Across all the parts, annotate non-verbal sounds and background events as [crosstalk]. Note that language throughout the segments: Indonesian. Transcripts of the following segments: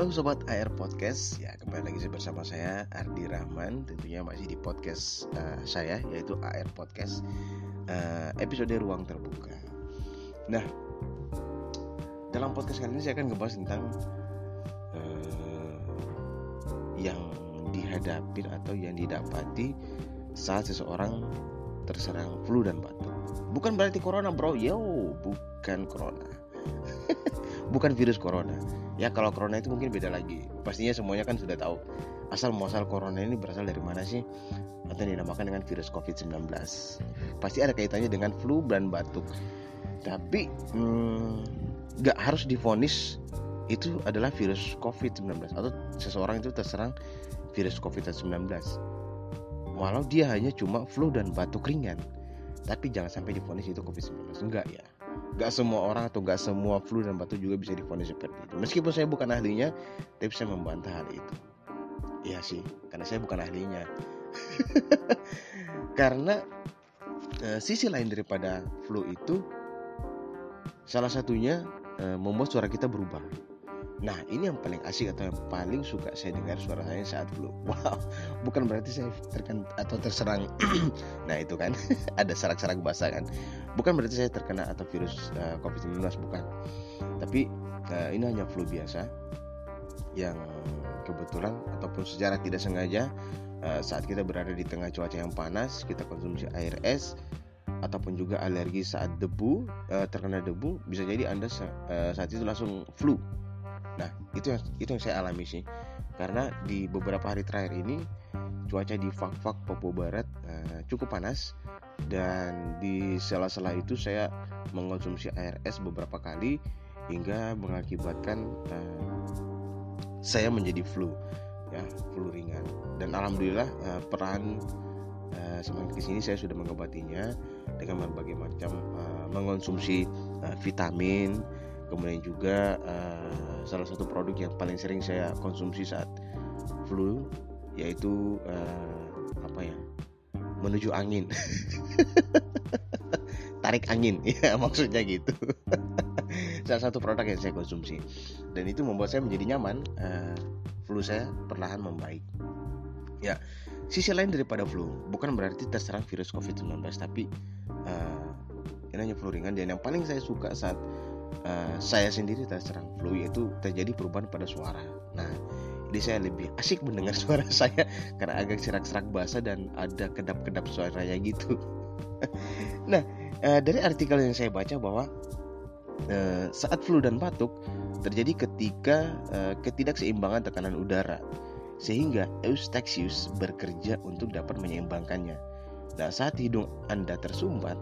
Halo Sobat AR Podcast. Ya kembali lagi bersama saya Ardi Rahman. Tentunya masih di podcast uh, saya Yaitu AR Podcast uh, Episode Ruang Terbuka. Nah Dalam podcast kali ini saya akan ngebahas tentang uh, Yang dihadapi atau yang didapati Saat seseorang terserang flu dan batuk. Bukan berarti corona bro. Yo bukan corona [laughs] bukan virus corona. Ya kalau corona itu mungkin beda lagi. Pastinya semuanya kan sudah tahu asal muasal corona ini berasal dari mana sih? Atau dinamakan dengan virus COVID-19. Pasti ada kaitannya dengan flu dan batuk. Tapi hmm, nggak hmm, harus difonis itu adalah virus COVID-19 atau seseorang itu terserang virus COVID-19. Walau dia hanya cuma flu dan batuk ringan. Tapi jangan sampai difonis itu COVID-19. Enggak ya Gak semua orang atau gak semua flu dan batuk juga bisa difonis seperti itu. Meskipun saya bukan ahlinya, tapi saya membantah hal itu. Iya sih, karena saya bukan ahlinya. [laughs] karena e, sisi lain daripada flu itu, salah satunya e, membuat suara kita berubah. Nah ini yang paling asik atau yang paling suka saya dengar suara saya saat flu. [laughs] Wow, bukan berarti saya terkena atau terserang. [clears throat] nah itu kan [laughs] ada serak-serak basah kan. Bukan berarti saya terkena atau virus uh, eh, COVID-19 bukan. Tapi uh, ini hanya flu biasa yang kebetulan ataupun secara tidak sengaja uh, saat kita berada di tengah cuaca yang panas kita konsumsi air es ataupun juga alergi saat debu uh, terkena debu bisa jadi anda uh, saat itu langsung flu Nah, itu yang itu yang saya alami sih. Karena di beberapa hari terakhir ini cuaca di Fak-Fak Papua Barat uh, cukup panas dan di sela-sela itu saya mengonsumsi air es beberapa kali hingga mengakibatkan uh, saya menjadi flu ya flu ringan dan alhamdulillah uh, peran uh, semakin ke sini saya sudah mengobatinya dengan berbagai macam uh, mengonsumsi uh, vitamin kemudian juga uh, salah satu produk yang paling sering saya konsumsi saat flu yaitu uh, apa ya menuju angin. [laughs] Tarik angin [laughs] ya maksudnya gitu. [laughs] Salah satu produk yang saya konsumsi. Dan itu membuat saya menjadi nyaman uh, flu saya perlahan membaik. Ya sisi lain daripada flu bukan berarti terserang virus covid-19 tapi uh, ini hanya flu ringan. Dan yang paling saya suka saat uh, saya sendiri terserang flu yaitu terjadi perubahan pada suara. Nah, ini saya lebih asik mendengar [laughs] suara saya karena agak serak-serak basah dan ada kedap-kedap suaranya gitu. [laughs] nah, uh, dari artikel yang saya baca bahwa uh, saat flu dan batuk terjadi ketika ketidakseimbangan tekanan udara sehingga Eustachius bekerja untuk dapat menyeimbangkannya. Nah, saat hidung Anda tersumbat,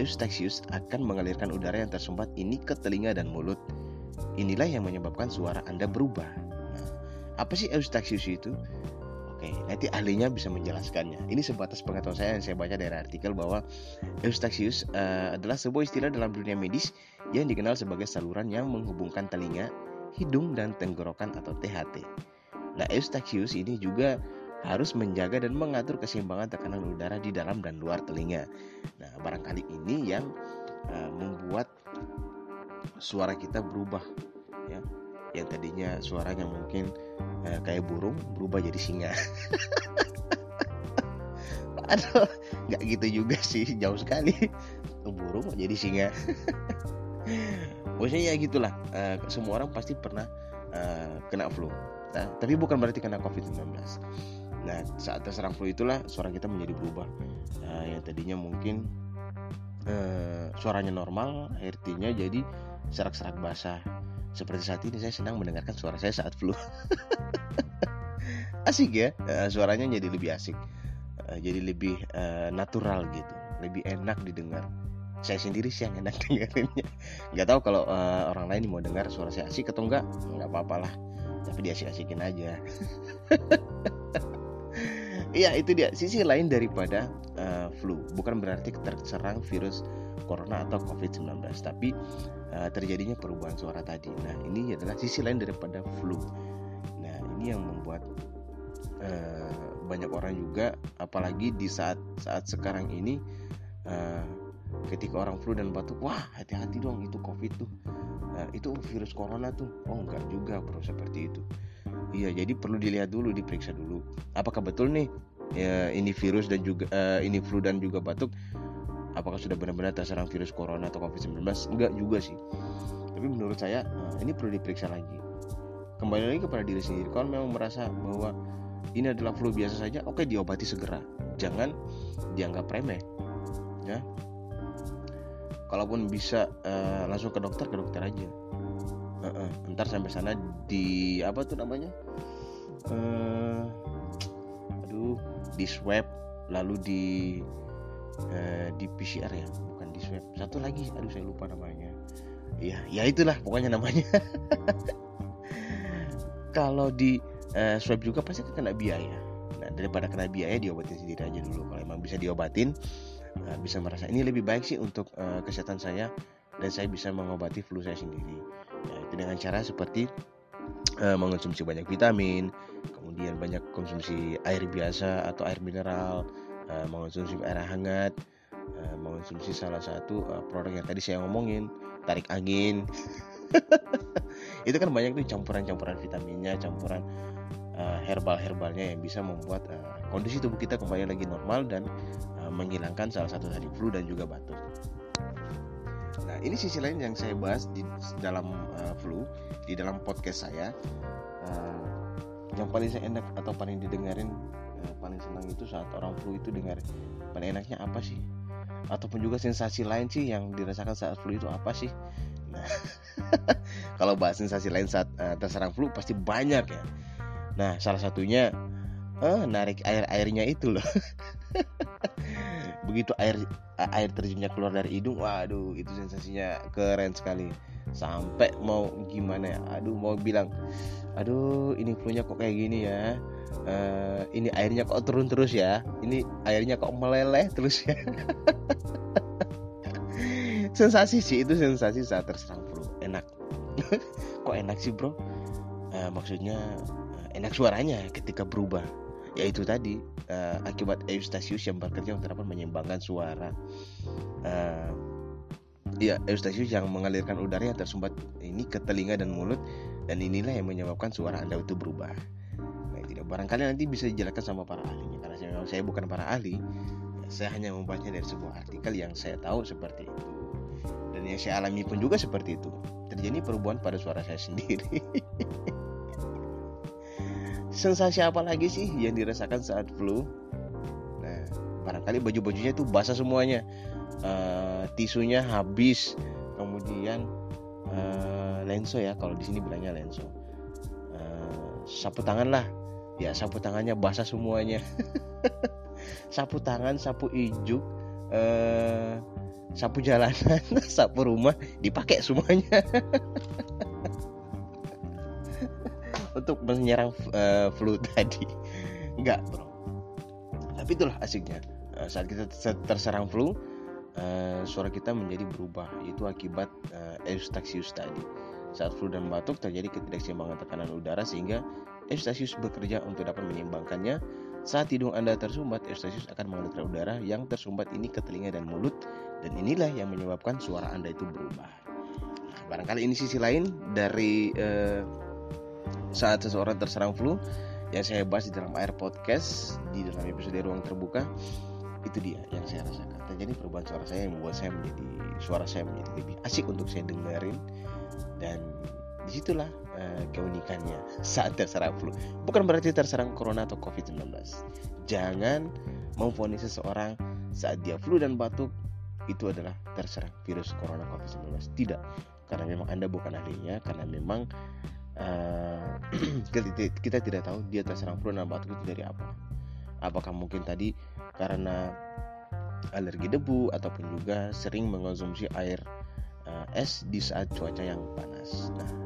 Eustachius akan mengalirkan udara yang tersumbat ini ke telinga dan mulut. Inilah yang menyebabkan suara Anda berubah. Nah, apa sih Eustachius itu? Oke, nanti ahlinya bisa menjelaskannya. Ini sebatas pengetahuan saya yang saya baca dari artikel bahwa Eustachius uh, adalah sebuah istilah dalam dunia medis yang dikenal sebagai saluran yang menghubungkan telinga, hidung, dan tenggorokan atau THT. Nah, Eustachius ini juga harus menjaga dan mengatur keseimbangan tekanan udara di dalam dan luar telinga. Nah, barangkali ini yang uh, membuat suara kita berubah ya. Yang tadinya suaranya mungkin uh, kayak burung berubah jadi singa. [laughs] Aduh, nggak gitu juga sih, jauh sekali. Burung jadi singa. [laughs] Maksudnya ya gitulah. Uh, semua orang pasti pernah uh, kena flu. Nah, tapi bukan berarti kena COVID-19. Nah, saat terserang flu itulah suara kita menjadi berubah. Nah, yang tadinya mungkin uh, suaranya normal, artinya jadi serak-serak basah. Seperti saat ini saya senang mendengarkan suara saya saat flu. [laughs] asik ya, uh, suaranya jadi lebih asik, uh, jadi lebih uh, natural gitu, lebih enak didengar. Saya sendiri sih yang enak [laughs] dengerinnya. Nggak tahu kalau uh, orang lain mau dengar suara saya asik atau enggak, nggak apa-apalah. Tapi dia asik-asikin aja. [laughs] Iya itu dia sisi lain daripada uh, flu. Bukan berarti terserang virus corona atau COVID-19, tapi uh, terjadinya perubahan suara tadi. Nah ini adalah sisi lain daripada flu. Nah ini yang membuat uh, banyak orang juga, apalagi di saat saat sekarang ini uh, ketika orang flu dan batuk wah hati-hati dong itu covid tuh nah, itu virus corona tuh oh enggak juga bro seperti itu iya jadi perlu dilihat dulu diperiksa dulu. Apakah betul nih ya ini virus dan juga uh, ini flu dan juga batuk apakah sudah benar-benar terserang virus corona atau covid-19 enggak juga sih. Tapi menurut saya uh, ini perlu diperiksa lagi. Kembali lagi kepada diri sendiri. Kalau memang merasa bahwa ini adalah flu biasa saja oke diobati segera. Jangan dianggap remeh ya. Kalaupun bisa uh, langsung ke dokter ke dokter aja uh -uh. ntar sampai sana di apa tuh namanya? Uh, aduh di swab lalu di uh, di PCR ya? Bukan di swab. Satu lagi aduh saya lupa namanya. Ya ya itulah pokoknya namanya. [laughs] Kalau di uh, swab juga pasti kena biaya. Nah daripada kena biaya diobatin sendiri aja dulu. Kalau emang bisa diobatin uh, bisa merasa ini lebih baik sih untuk uh, kesehatan saya dan saya bisa mengobati flu saya sendiri. Nah, itu dengan cara seperti uh, mengonsumsi banyak vitamin kemudian banyak konsumsi air biasa atau air mineral uh, mengonsumsi air hangat uh, mengonsumsi salah satu uh, produk yang tadi saya ngomongin tarik angin [laughs] itu kan banyak tuh campuran-campuran vitaminnya campuran herbal-herbalnya yang bisa membuat kondisi tubuh kita kembali lagi normal dan menghilangkan salah satu tadi flu dan juga batuk. Ini sisi lain yang saya bahas di dalam uh, flu di dalam podcast saya. Uh, yang paling saya enak atau paling didengarin uh, paling senang itu saat orang flu itu dengar paling enaknya apa sih? Ataupun juga sensasi lain sih yang dirasakan saat flu itu apa sih? Nah, [laughs] kalau bahas sensasi lain saat uh, terserang flu pasti banyak ya. Nah, salah satunya uh, narik air airnya itu loh. [laughs] Begitu air air terjunnya keluar dari hidung, waduh itu sensasinya keren sekali. Sampai mau gimana ya? Aduh mau bilang, aduh ini flu-nya kok kayak gini ya. Uh, ini airnya kok turun terus ya. Ini airnya kok meleleh terus ya. [laughs] sensasi sih itu sensasi saat terserang flu enak [laughs] kok enak sih bro uh, maksudnya uh, enak suaranya ketika berubah yaitu tadi uh, akibat eustasius yang bekerja untuk dapat menyeimbangkan suara. Uh, ya eustasius yang mengalirkan udara yang tersumbat ini ke telinga dan mulut dan inilah yang menyebabkan suara anda itu berubah. Nah tidak barangkali nanti bisa dijelaskan sama para ahlinya. Karena saya, saya bukan para ahli saya hanya membacanya dari sebuah artikel yang saya tahu seperti itu. Dan yang saya alami pun juga seperti itu. Terjadi perubahan pada suara saya sendiri [laughs] sensasi apa lagi sih yang dirasakan saat flu? Nah barangkali baju-bajunya itu basah semuanya. Uh, tisunya habis. Kemudian uh, lenso ya kalau di sini bilangnya lenso. Uh, sapu tangan lah. Ya sapu tangannya basah semuanya. [laughs] Sapu tangan sapu ijuk eh, sapu jalanan [laughs] sapu rumah dipakai semuanya [laughs] untuk menyerang uh, flu [laughs] tadi. Enggak bro. Tapi itulah asiknya. Uh, saat kita terserang flu uh, suara kita menjadi berubah. Itu akibat uh, eustachius tadi. Saat flu dan batuk terjadi ketidakseimbangan tekanan udara sehingga eustachius bekerja untuk dapat menyeimbangkannya. Saat hidung Anda tersumbat, Eustachius akan mengalirkan udara yang tersumbat ini ke telinga dan mulut dan inilah yang menyebabkan suara Anda itu berubah. Nah, barangkali ini sisi lain dari eh, saat seseorang terserang flu yang saya bahas di dalam air podcast di dalam episode ruang terbuka itu dia yang saya rasakan. Terjadi perubahan suara saya yang membuat saya menjadi suara saya menjadi lebih asik untuk saya dengerin. Dan di situlah uh, keunikannya saat terserang flu. Bukan berarti terserang corona atau covid-19 jangan memfonis seseorang saat dia flu dan batuk itu adalah terserang virus corona covid-19 tidak. Karena memang anda bukan ahlinya karena memang [clears throat] uh, kita tidak tahu dia terserang flu dan batuk itu dari apa apakah mungkin tadi karena alergi debu ataupun juga sering mengonsumsi air uh, es di saat cuaca yang panas nah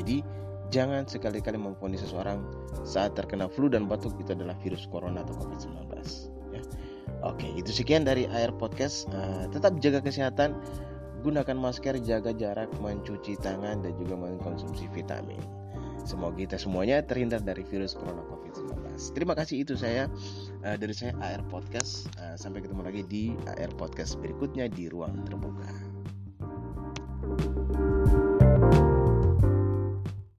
jadi jangan sekali-kali memfonis seseorang saat terkena flu dan batuk itu adalah virus corona atau COVID-19 ya. Oke, itu sekian dari Air Podcast. Uh, tetap jaga kesehatan, gunakan masker, jaga jarak, mencuci tangan dan juga mengkonsumsi vitamin. Semoga kita semuanya terhindar dari virus corona COVID-19. podcast. Terima kasih itu saya uh, dari saya AR Podcast. Uh, sampai ketemu lagi di AR Podcast berikutnya di ruang terbuka.